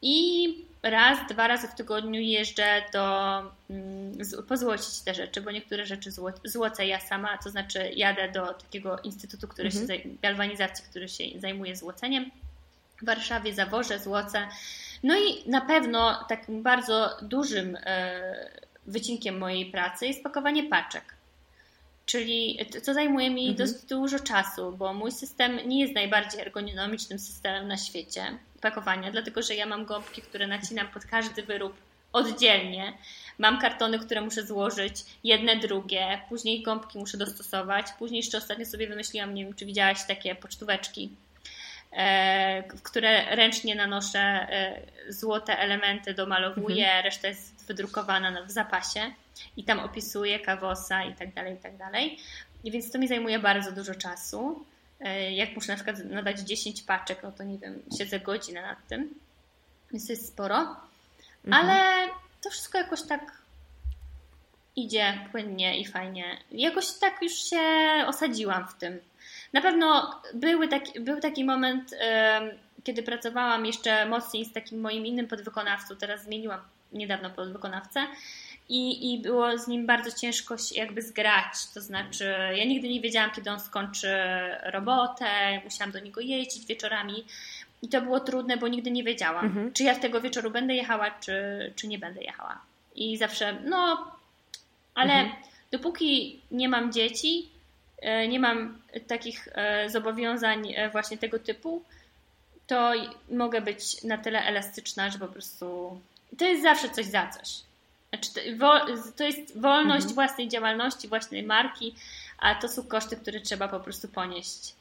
I raz, dwa razy w tygodniu jeżdżę do mm, pozłocić te rzeczy, bo niektóre rzeczy zło, złocę ja sama, to znaczy jadę do takiego instytutu, który mhm. się galwanizacji, który się zajmuje złoceniem w Warszawie, Zaworze, Złoce. No i na pewno takim bardzo dużym e, wycinkiem mojej pracy jest pakowanie paczek. Czyli co zajmuje mi mhm. dosyć dużo czasu, bo mój system nie jest najbardziej ergonomicznym systemem na świecie pakowania, dlatego że ja mam gąbki, które nacinam pod każdy wyrób oddzielnie. Mam kartony, które muszę złożyć, jedne, drugie, później gąbki muszę dostosować. Później jeszcze ostatnio sobie wymyśliłam, nie wiem, czy widziałaś takie pocztóweczki w które ręcznie nanoszę e, złote elementy, domalowuję, mhm. reszta jest wydrukowana w zapasie i tam opisuję kawosa i tak dalej, i tak dalej. I więc to mi zajmuje bardzo dużo czasu. E, jak muszę na przykład nadać 10 paczek, no to nie wiem, siedzę godzinę nad tym, więc to jest sporo. Mhm. Ale to wszystko jakoś tak idzie płynnie i fajnie. Jakoś tak już się osadziłam w tym. Na pewno były taki, był taki moment, kiedy pracowałam jeszcze mocniej z takim moim innym podwykonawcą, teraz zmieniłam niedawno podwykonawcę i, i było z nim bardzo ciężko się jakby zgrać, to znaczy ja nigdy nie wiedziałam, kiedy on skończy robotę, musiałam do niego jeździć wieczorami i to było trudne, bo nigdy nie wiedziałam, mhm. czy ja tego wieczoru będę jechała, czy, czy nie będę jechała. I zawsze, no, ale mhm. dopóki nie mam dzieci, nie mam takich e, zobowiązań e, właśnie tego typu, to mogę być na tyle elastyczna, że po prostu to jest zawsze coś za coś. Znaczy, to jest wolność mhm. własnej działalności, własnej marki, a to są koszty, które trzeba po prostu ponieść.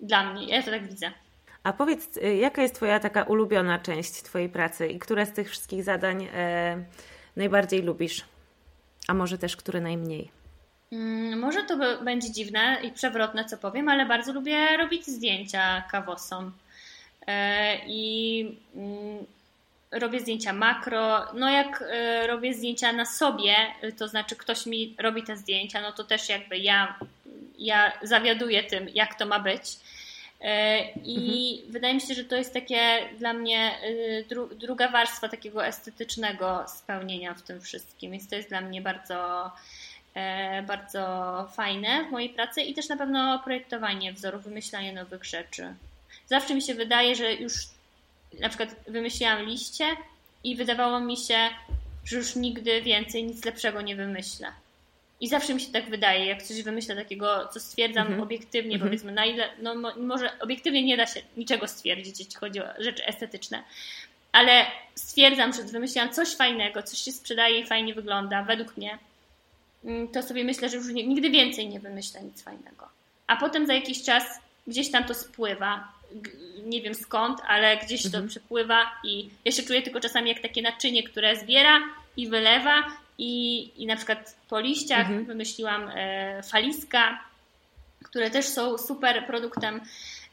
Dla mnie, ja to tak widzę. A powiedz, y, jaka jest Twoja taka ulubiona część Twojej pracy i które z tych wszystkich zadań e, najbardziej lubisz? A może też które najmniej? Mm, może to będzie dziwne i przewrotne, co powiem, ale bardzo lubię robić zdjęcia kawosom. E, I mm, robię zdjęcia makro. No, jak e, robię zdjęcia na sobie, to znaczy ktoś mi robi te zdjęcia, no to też jakby ja, ja zawiaduję tym, jak to ma być. E, I mhm. wydaje mi się, że to jest takie dla mnie dru druga warstwa takiego estetycznego spełnienia w tym wszystkim. Więc to jest dla mnie bardzo bardzo fajne w mojej pracy i też na pewno projektowanie wzorów, wymyślanie nowych rzeczy. Zawsze mi się wydaje, że już na przykład wymyśliłam liście i wydawało mi się, że już nigdy więcej nic lepszego nie wymyślę. I zawsze mi się tak wydaje, jak coś wymyślę takiego, co stwierdzam mhm. obiektywnie, mhm. powiedzmy, na ile, no może obiektywnie nie da się niczego stwierdzić, jeśli chodzi o rzeczy estetyczne, ale stwierdzam, że wymyśliłam coś fajnego, coś się sprzedaje i fajnie wygląda, według mnie, mm, to sobie myślę, że już nigdy więcej nie wymyślę nic fajnego. A potem za jakiś czas gdzieś tam to spływa, nie wiem skąd, ale gdzieś to mhm. przepływa i ja się czuję tylko czasami jak takie naczynie, które zbiera i wylewa i, i na przykład po liściach mhm. wymyśliłam e, faliska, które też są super produktem.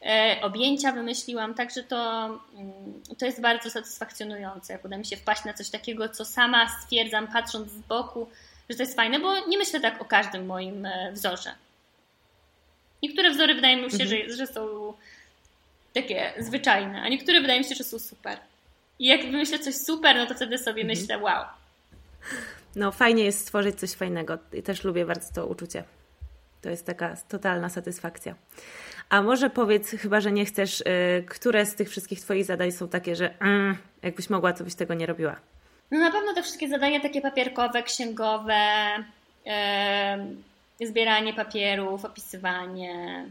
E, objęcia wymyśliłam, także to, mm, to jest bardzo satysfakcjonujące, jak uda mi się wpaść na coś takiego, co sama stwierdzam, patrząc z boku, że to jest fajne, bo nie myślę tak o każdym moim e, wzorze. Niektóre wzory wydaje mi się, mhm. że, że są takie zwyczajne, a niektóre wydaje mi się, że są super. I jak wymyślę coś super, no to wtedy sobie mhm. myślę, wow. No, fajnie jest stworzyć coś fajnego. I też lubię bardzo to uczucie. To jest taka totalna satysfakcja. A może powiedz, chyba że nie chcesz, y, które z tych wszystkich Twoich zadań są takie, że mm, jakbyś mogła, to byś tego nie robiła? No na pewno te wszystkie zadania takie papierkowe, księgowe, yy, zbieranie papierów, opisywanie.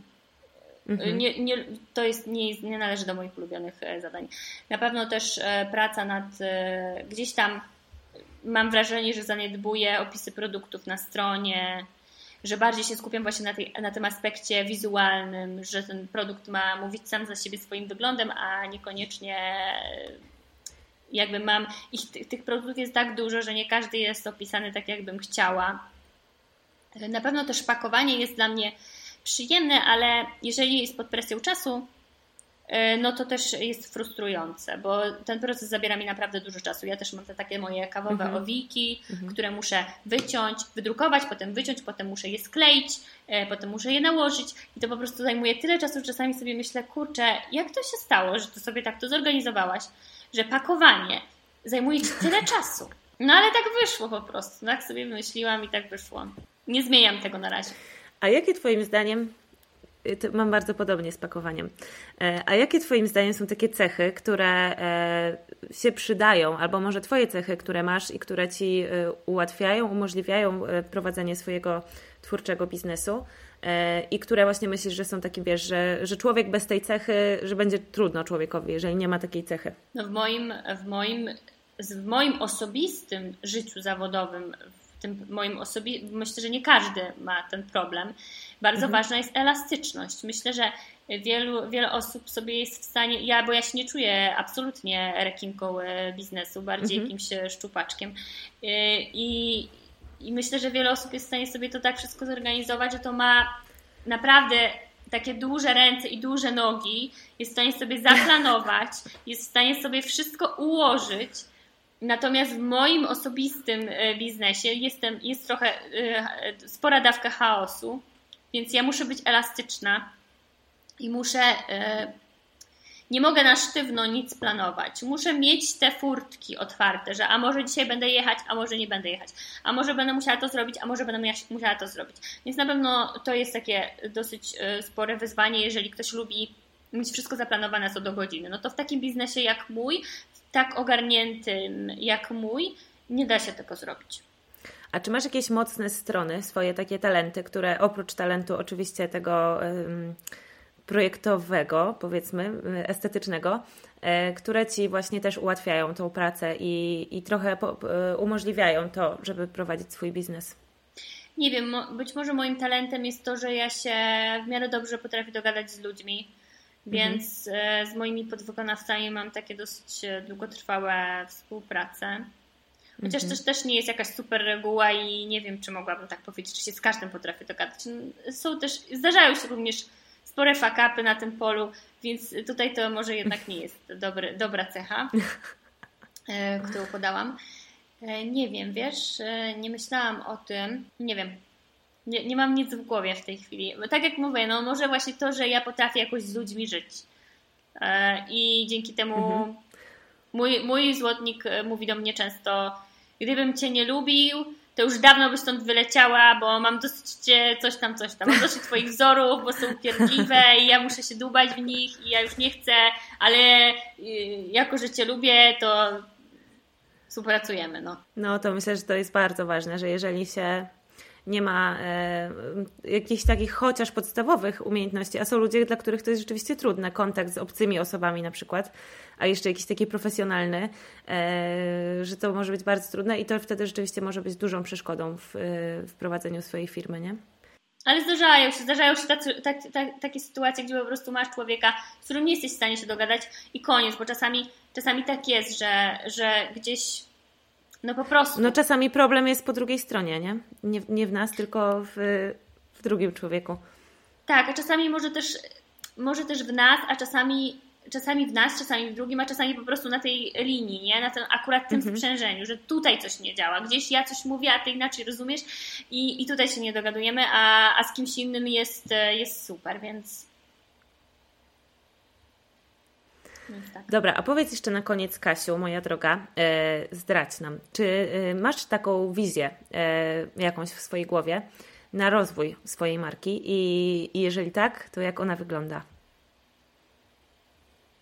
Mhm. Nie, nie, to jest, nie, nie należy do moich ulubionych e, zadań. Na pewno też e, praca nad e, gdzieś tam mam wrażenie, że zaniedbuję opisy produktów na stronie, że bardziej się skupiam właśnie na, tej, na tym aspekcie wizualnym, że ten produkt ma mówić sam za siebie swoim wyglądem, a niekoniecznie jakby mam, ich, tych, tych produktów jest tak dużo, że nie każdy jest opisany tak, jakbym chciała. Na pewno też pakowanie jest dla mnie przyjemne, ale jeżeli jest pod presją czasu, E, no to też jest frustrujące, bo ten proces zabiera mi naprawdę dużo czasu. Ja też mam te takie moje kawowe mhm. owiki, mhm. które muszę wyciąć, wydrukować, potem wyciąć, potem muszę je skleić, e, potem muszę je nałożyć i to po prostu zajmuje tyle czasu, że czasami sobie myślę, kurczę, jak to się stało, że to sobie tak to zorganizowałaś, że pakowanie zajmuje ci tyle czasu. No ale tak wyszło po prostu, tak sobie wymyśliłam i tak wyszło. Nie zmieniam tego na razie. A jakie Twoim zdaniem Y, mam bardzo podobnie z pakowaniem. E, a jakie Twoim zdaniem są takie cechy, które e, się przydają, albo może Twoje cechy, które masz i które Ci e, ułatwiają, umożliwiają prowadzenie swojego twórczego biznesu i które właśnie myślisz, że są takie, wiesz, że, że człowiek bez tej cechy, że będzie trudno człowiekowi, jeżeli nie ma takiej cechy? No w moim, w moim, w moim osobistym życiu zawodowym, tym moim osobie, myślę, że nie każdy ma ten problem. Bardzo mhm. ważna jest elastyczność. Myślę, że wielu, wiele osób sobie jest w stanie, ja, bo ja się nie czuję absolutnie rekinką e, biznesu, bardziej mhm. jakimś e, szczupaczkiem. E, I, I myślę, że wiele osób jest w stanie sobie to tak wszystko zorganizować, że to ma naprawdę takie duże ręce i duże nogi, jest w stanie sobie zaplanować, *laughs* jest w stanie sobie wszystko ułożyć Natomiast w moim osobistym e, biznesie jestem, jest trochę e, spora dawka chaosu, więc ja muszę być elastyczna i muszę. E, nie mogę na sztywno nic planować. Muszę mieć te furtki otwarte, że a może dzisiaj będę jechać, a może nie będę jechać, a może będę musiała to zrobić, a może będę musiała to zrobić. Więc na pewno to jest takie dosyć spore wyzwanie, jeżeli ktoś lubi mieć wszystko zaplanowane co do godziny. No to w takim biznesie jak mój tak ogarniętym jak mój, nie da się tego zrobić. A czy masz jakieś mocne strony, swoje takie talenty, które oprócz talentu oczywiście tego um, projektowego, powiedzmy, estetycznego, e, które ci właśnie też ułatwiają tą pracę i, i trochę po, e, umożliwiają to, żeby prowadzić swój biznes? Nie wiem, być może moim talentem jest to, że ja się w miarę dobrze potrafię dogadać z ludźmi więc mhm. z moimi podwykonawcami mam takie dosyć e, długotrwałe współprace. Chociaż mhm. też, też nie jest jakaś super reguła i nie wiem, czy mogłabym tak powiedzieć, czy się z każdym potrafię dogadać. Są też, zdarzają się również spore fakapy na tym polu, więc tutaj to może jednak nie jest dobry, dobra cecha, *laughs* e, którą podałam. Nie wiem, wiesz, nie myślałam o tym. Nie wiem, nie, nie mam nic w głowie w tej chwili. Tak jak mówię, no może właśnie to, że ja potrafię jakoś z ludźmi żyć. E, I dzięki temu mhm. mój, mój złotnik e, mówi do mnie często, gdybym cię nie lubił, to już dawno by stąd wyleciała, bo mam dosyć cię, coś tam, coś tam. Mam dosyć twoich wzorów, bo są upierdliwe i ja muszę się dubać w nich i ja już nie chcę, ale y, jako, że cię lubię, to współpracujemy, no. No to myślę, że to jest bardzo ważne, że jeżeli się nie ma e, jakichś takich chociaż podstawowych umiejętności, a są ludzie, dla których to jest rzeczywiście trudne, kontakt z obcymi osobami na przykład, a jeszcze jakiś taki profesjonalny, e, że to może być bardzo trudne i to wtedy rzeczywiście może być dużą przeszkodą w, w prowadzeniu swojej firmy, nie? Ale zdarzają się, zdarzają się tacy, tak, tak, takie sytuacje, gdzie po prostu masz człowieka, z którym nie jesteś w stanie się dogadać i koniec, bo czasami, czasami tak jest, że, że gdzieś no po prostu. No czasami problem jest po drugiej stronie, nie? Nie, nie w nas, tylko w, w drugim człowieku. Tak, a czasami może też, może też w nas, a czasami czasami w nas, czasami w drugim, a czasami po prostu na tej linii, nie? Na tym akurat tym mhm. sprzężeniu, że tutaj coś nie działa, gdzieś ja coś mówię, a ty inaczej rozumiesz i, i tutaj się nie dogadujemy, a, a z kimś innym jest, jest super, więc tak. Dobra, a powiedz jeszcze na koniec, Kasiu, moja droga, e, zdradź nam, czy e, masz taką wizję e, jakąś w swojej głowie na rozwój swojej marki i, i jeżeli tak, to jak ona wygląda?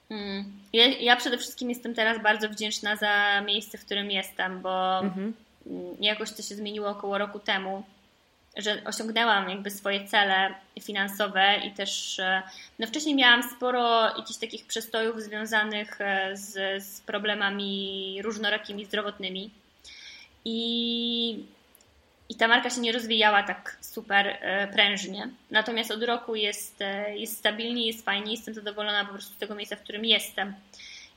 Hmm. Ja, ja, przede wszystkim jestem teraz bardzo wdzięczna za miejsce, w którym jestem, bo mhm. jakoś to się zmieniło około roku temu że osiągnęłam jakby swoje cele finansowe i też e, no wcześniej miałam sporo jakichś takich przestojów związanych e, z, z problemami różnorakimi zdrowotnymi i, i ta marka się nie rozwijała tak super e, prężnie. Natomiast od roku jest, jest stabilnie, jest fajnie, jestem zadowolona po prostu z tego miejsca, w którym jestem.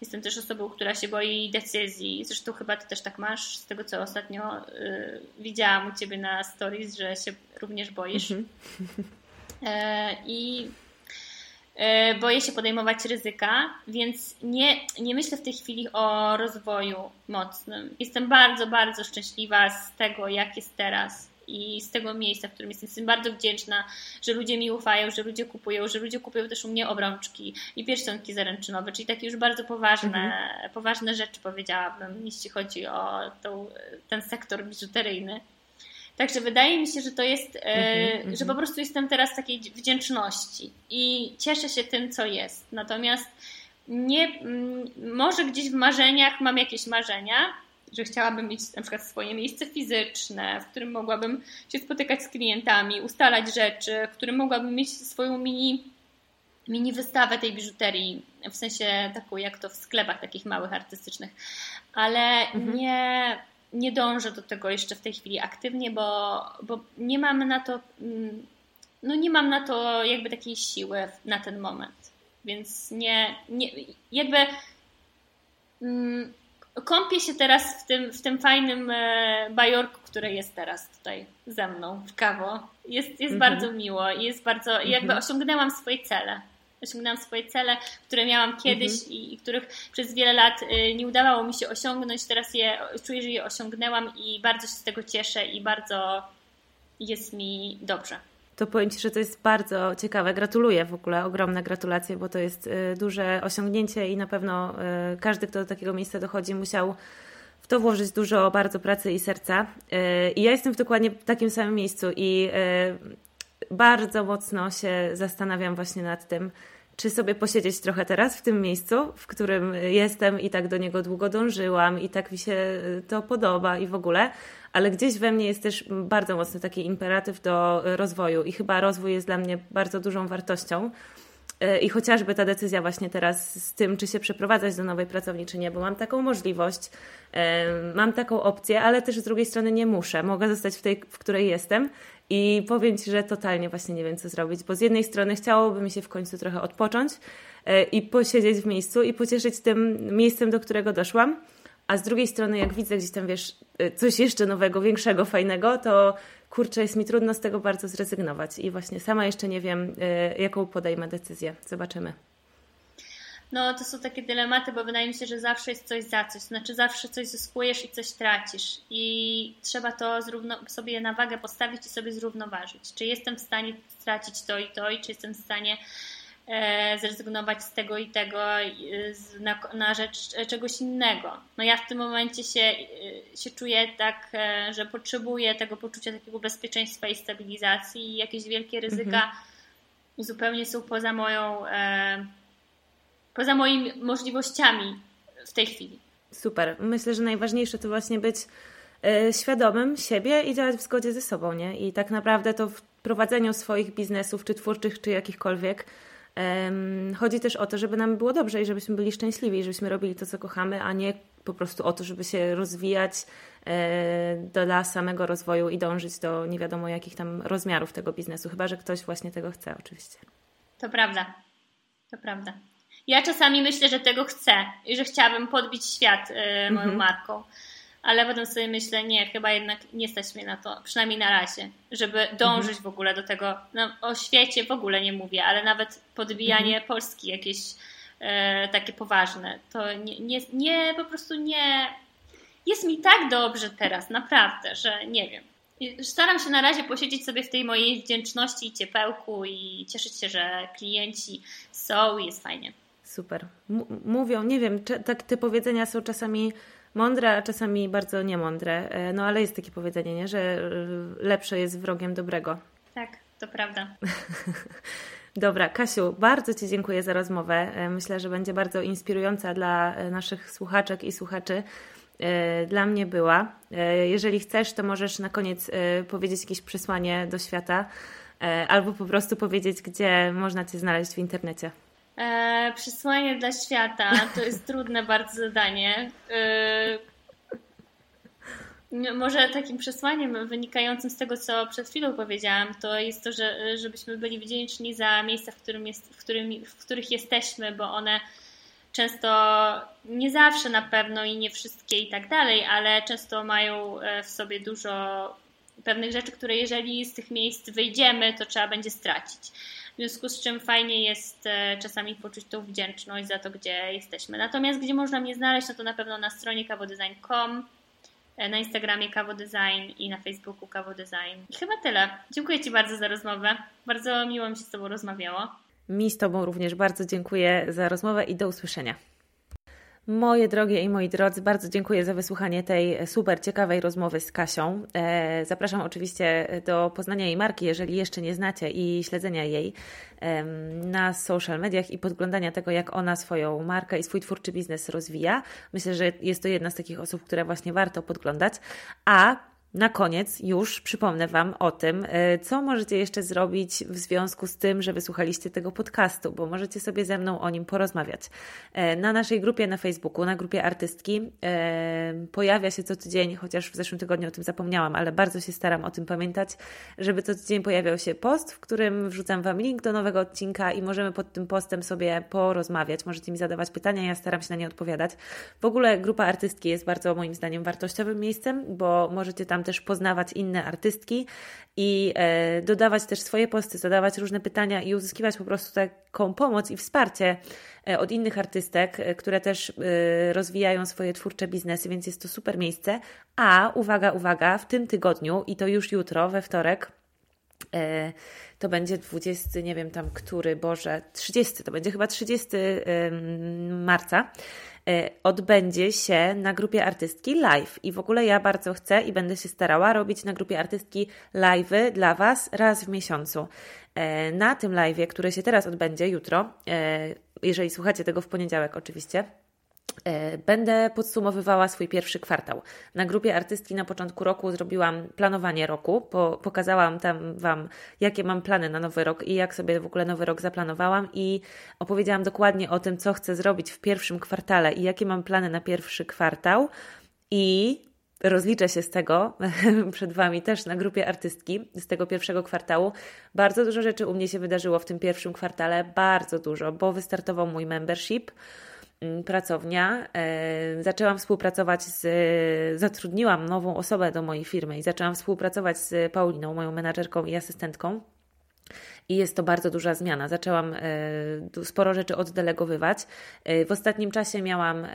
Jestem też osobą, która się boi decyzji. Zresztą chyba ty też tak masz, z tego co ostatnio y, widziałam u ciebie na stories, że się również boisz. *laughs* E, I e, boję się podejmować ryzyka, więc nie, nie myślę w tej chwili o rozwoju mocnym. Jestem bardzo, bardzo szczęśliwa z tego, jak jest teraz i z tego miejsca, w którym jestem. Jestem bardzo wdzięczna, że ludzie mi ufają, że ludzie kupują, że ludzie kupują też u mnie obrączki i pierścionki zaręczynowe, czyli takie już bardzo poważne, mhm. poważne rzeczy powiedziałabym, jeśli chodzi o tą, ten sektor biżuteryjny. Także wydaje mi się, że to jest, mm-hmm, że po mhm. prostu jestem teraz w takiej wdzięczności i cieszę się tym, co jest. Natomiast nie, może gdzieś w marzeniach mam jakieś marzenia, że chciałabym mieć na przykład swoje miejsce fizyczne, w którym mogłabym się spotykać z klientami, ustalać rzeczy, w którym mogłabym mieć swoją mini, mini wystawę tej biżuterii, w sensie taką jak to w sklepach takich małych, artystycznych. Ale mhm. nie, nie dążę do tego jeszcze w tej chwili aktywnie, bo, bo nie mam na to mm, no nie mam na to jakby takiej siły na ten moment. Więc nie, nie jakby mm, kąpię się teraz w tym, w tym fajnym e, bajorku, które jest teraz tutaj ze mną w kawo. Jest, jest mhm. bardzo miło i jest bardzo, mhm. jakby osiągnęłam swoje cele. Osiągnęłam swoje cele, które miałam kiedyś mhm. i, i, których przez wiele lat y, nie udawało mi się osiągnąć. Teraz je, czuję, że je osiągnęłam i bardzo się z tego cieszę i bardzo jest mi dobrze to powiem Ci, że to jest bardzo ciekawe. Gratuluję w ogóle, ogromne gratulacje, bo to jest y, duże osiągnięcie i na pewno y, każdy, kto do takiego miejsca dochodzi, musiał w to włożyć dużo bardzo pracy i serca. Y, I ja jestem w dokładnie takim samym miejscu i bardzo mocno się zastanawiam właśnie nad tym, czy sobie posiedzieć trochę teraz w tym miejscu, w którym jestem i tak do niego długo dążyłam i tak mi się to podoba i w ogóle, ale gdzieś we mnie jest też bardzo mocny taki imperatyw do rozwoju i chyba rozwój jest dla mnie bardzo dużą wartością. E, I chociażby ta decyzja właśnie teraz z tym, czy się przeprowadzać do nowej pracowni, czy nie, bo mam taką możliwość, e, mam taką opcję, ale też z drugiej strony nie muszę. Mogę zostać w tej, w której jestem i powiem Ci, że totalnie właśnie nie wiem, co zrobić, bo z jednej strony chciałoby mi się w końcu trochę odpocząć e, i posiedzieć w miejscu i pocieszyć tym miejscem, do którego doszłam, a z drugiej strony, jak widzę gdzieś tam, wiesz, y, coś jeszcze nowego, większego, fajnego, to kurczę, jest mi trudno z tego bardzo zrezygnować. I właśnie sama jeszcze nie wiem, y, jaką podejmę decyzję. Zobaczymy. No, to są takie dylematy, bo wydaje mi się, że zawsze jest coś za coś. Znaczy, zawsze coś zyskujesz i coś tracisz. I trzeba to zrówno, sobie na wagę postawić i sobie zrównoważyć. Czy jestem w stanie stracić to i to, i czy jestem w stanie zrezygnować z tego i tego e, na, na rzecz czegoś innego. No ja w tym momencie się, e, się czuję tak, że potrzebuję tego poczucia takiego bezpieczeństwa i stabilizacji i jakieś wielkie ryzyka mhm. zupełnie są poza moją poza moimi możliwościami w tej chwili. Super. Myślę, że najważniejsze to właśnie być e, świadomym siebie i działać w zgodzie ze sobą, nie? I tak naprawdę to w prowadzeniu swoich biznesów, czy twórczych, czy jakichkolwiek, chodzi też o to, żeby nam było dobrze i żebyśmy byli szczęśliwi, i żebyśmy robili to, co kochamy, a nie po prostu o to, żeby się rozwijać e, dla samego rozwoju i dążyć do nie wiadomo jakich tam rozmiarów tego biznesu, chyba że ktoś właśnie tego chce, oczywiście. To prawda. To prawda. Ja czasami myślę, że tego chcę i że chciałabym podbić świat y, moją mhm. marką, ale potem sobie myślę, nie, chyba jednak nie stać mnie na to, przynajmniej na razie, żeby dążyć mhm. w ogóle do tego. No, o świecie w ogóle nie mówię, ale nawet podbijanie mhm. Polski jakieś y, takie poważne, to nie, nie, nie, po prostu nie. Jest mi tak dobrze teraz, naprawdę, że nie wiem. Staram się na razie posiedzieć sobie w tej mojej wdzięczności i ciepełku i cieszyć się, że klienci są i jest fajnie. Super. M mówią, nie wiem, tak te powiedzenia są czasami mądre, a czasami bardzo niemądre. E, no ale jest takie powiedzenie, nie? że e, lepsze jest wrogiem dobrego. Tak, to prawda. *laughs* Dobra, Kasiu, bardzo Ci dziękuję za rozmowę. E, myślę, że będzie bardzo inspirująca dla naszych słuchaczek i słuchaczy. Dla mnie była. Jeżeli chcesz, to możesz na koniec powiedzieć jakieś przesłanie do świata albo po prostu powiedzieć, gdzie można Cię znaleźć w internecie. E, przesłanie dla świata to jest trudne bardzo zadanie. E, może takim przesłaniem wynikającym z tego, co przed chwilą powiedziałam, to jest to, że, żebyśmy byli wdzięczni za miejsca, w, którym jest, w, którym, w których jesteśmy, bo one często nie zawsze na pewno i nie wszystkie i tak dalej, ale często mają e, w sobie dużo pewnych rzeczy, które jeżeli z tych miejsc wyjdziemy, to trzeba będzie stracić. W związku z czym fajnie jest e, czasami poczuć tą wdzięczność za to, gdzie jesteśmy. Natomiast gdzie można mnie znaleźć, no to na pewno na stronie kawodesign.com, e, na Instagramie Kawo Design i na Facebooku Kawo Design. I chyba tyle. Dziękuję Ci bardzo za rozmowę. Bardzo miło mi się z Tobą rozmawiało. Mi z Tobą również bardzo dziękuję za rozmowę i do usłyszenia. Moje drogie i moi drodzy, bardzo dziękuję za wysłuchanie tej super ciekawej rozmowy z Kasią. E, zapraszam oczywiście do poznania jej marki, jeżeli jeszcze nie znacie, i śledzenia jej na social mediach i podglądania tego, jak ona swoją markę i swój twórczy biznes rozwija. Myślę, że jest to jedna z takich osób, które właśnie warto podglądać. A na koniec już przypomnę Wam o tym, e, co możecie jeszcze zrobić w związku z tym, że wysłuchaliście tego podcastu, bo możecie sobie ze mną o nim porozmawiać. E, na naszej grupie na Facebooku, na grupie artystki, e, pojawia się co tydzień, chociaż w zeszłym tygodniu o tym zapomniałam, ale bardzo się staram o tym pamiętać, żeby co tydzień pojawiał się post, w którym wrzucam Wam link do nowego odcinka i możemy pod tym postem sobie porozmawiać. Możecie mi zadawać pytania, ja staram się na nie odpowiadać. W ogóle grupa artystki jest bardzo moim zdaniem wartościowym miejscem, bo możecie tam też poznawać inne artystki i e, dodawać też swoje posty, zadawać różne pytania i uzyskiwać po prostu taką pomoc i wsparcie e, od innych artystek, e, które też rozwijają swoje twórcze biznesy, więc jest to super miejsce. A uwaga, uwaga, w tym tygodniu i to już jutro, we wtorek, to będzie 20, nie wiem tam który, Boże, 30, to będzie chyba 30 marca. E, odbędzie się na grupie artystki live. I w ogóle ja bardzo chcę i będę się starała robić na grupie artystki live'y dla Was raz w miesiącu. E, na tym live'ie, który się teraz odbędzie jutro, e, jeżeli słuchacie tego w poniedziałek oczywiście, E, będę podsumowywała swój pierwszy kwartał. Na grupie artystki na początku roku zrobiłam planowanie roku, po, pokazałam tam Wam, jakie mam plany na nowy rok i jak sobie w ogóle nowy rok zaplanowałam i opowiedziałam dokładnie o tym, co chcę zrobić w pierwszym kwartale i jakie mam plany na pierwszy kwartał i rozliczę się z tego *laughs* przed Wami też na grupie artystki z tego pierwszego kwartału. Bardzo dużo rzeczy u mnie się wydarzyło w tym pierwszym kwartale, bardzo dużo, bo wystartował mój membership. Mm, pracownia. E, zaczęłam współpracować z, zatrudniłam nową osobę do mojej firmy i zaczęłam współpracować z Pauliną, moją menadżerką i asystentką i jest to bardzo duża zmiana. Zaczęłam e, sporo rzeczy oddelegowywać. E, w ostatnim czasie miałam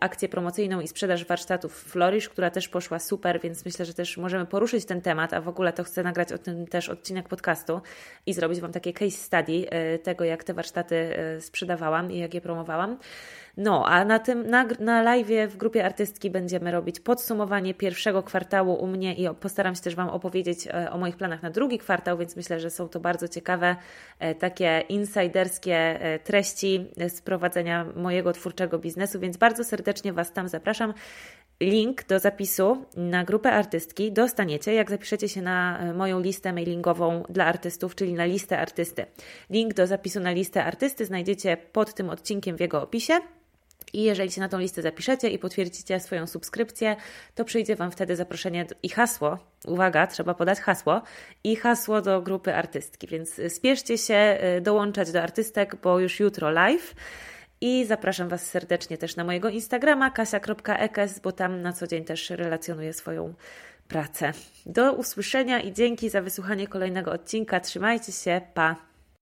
akcję promocyjną i sprzedaż warsztatów Flourish, która też poszła super, więc myślę, że też możemy poruszyć ten temat, a w ogóle to chcę nagrać o tym też odcinek podcastu i zrobić Wam takie case study e, tego, jak te warsztaty sprzedawałam i jak je promowałam. No, a na tym, na, na live w grupie artystki będziemy robić podsumowanie pierwszego kwartału u mnie i postaram się też Wam opowiedzieć e, o moich planach na drugi kwartał, więc myślę, że są to bardzo ciekawe, e, takie insiderskie e, treści z prowadzenia mojego twórczego biznesu, więc bardzo serdecznie Was tam zapraszam. Link do zapisu na grupę artystki dostaniecie, jak zapiszecie się na moją listę mailingową dla artystów, czyli na listę artysty. Link do zapisu na listę artysty znajdziecie pod tym odcinkiem w jego opisie. I jeżeli się na tą listę zapiszecie i potwierdzicie swoją subskrypcję, to przyjdzie Wam wtedy zaproszenie i hasło. Uwaga, trzeba podać hasło i hasło do grupy artystki. Więc spieszcie się y, dołączać do artystek, bo już jutro live. I zapraszam Was serdecznie też na mojego Instagrama kasia.ekes, bo tam na co dzień też relacjonuję swoją pracę. Do usłyszenia i dzięki za wysłuchanie kolejnego odcinka. Trzymajcie się, pa!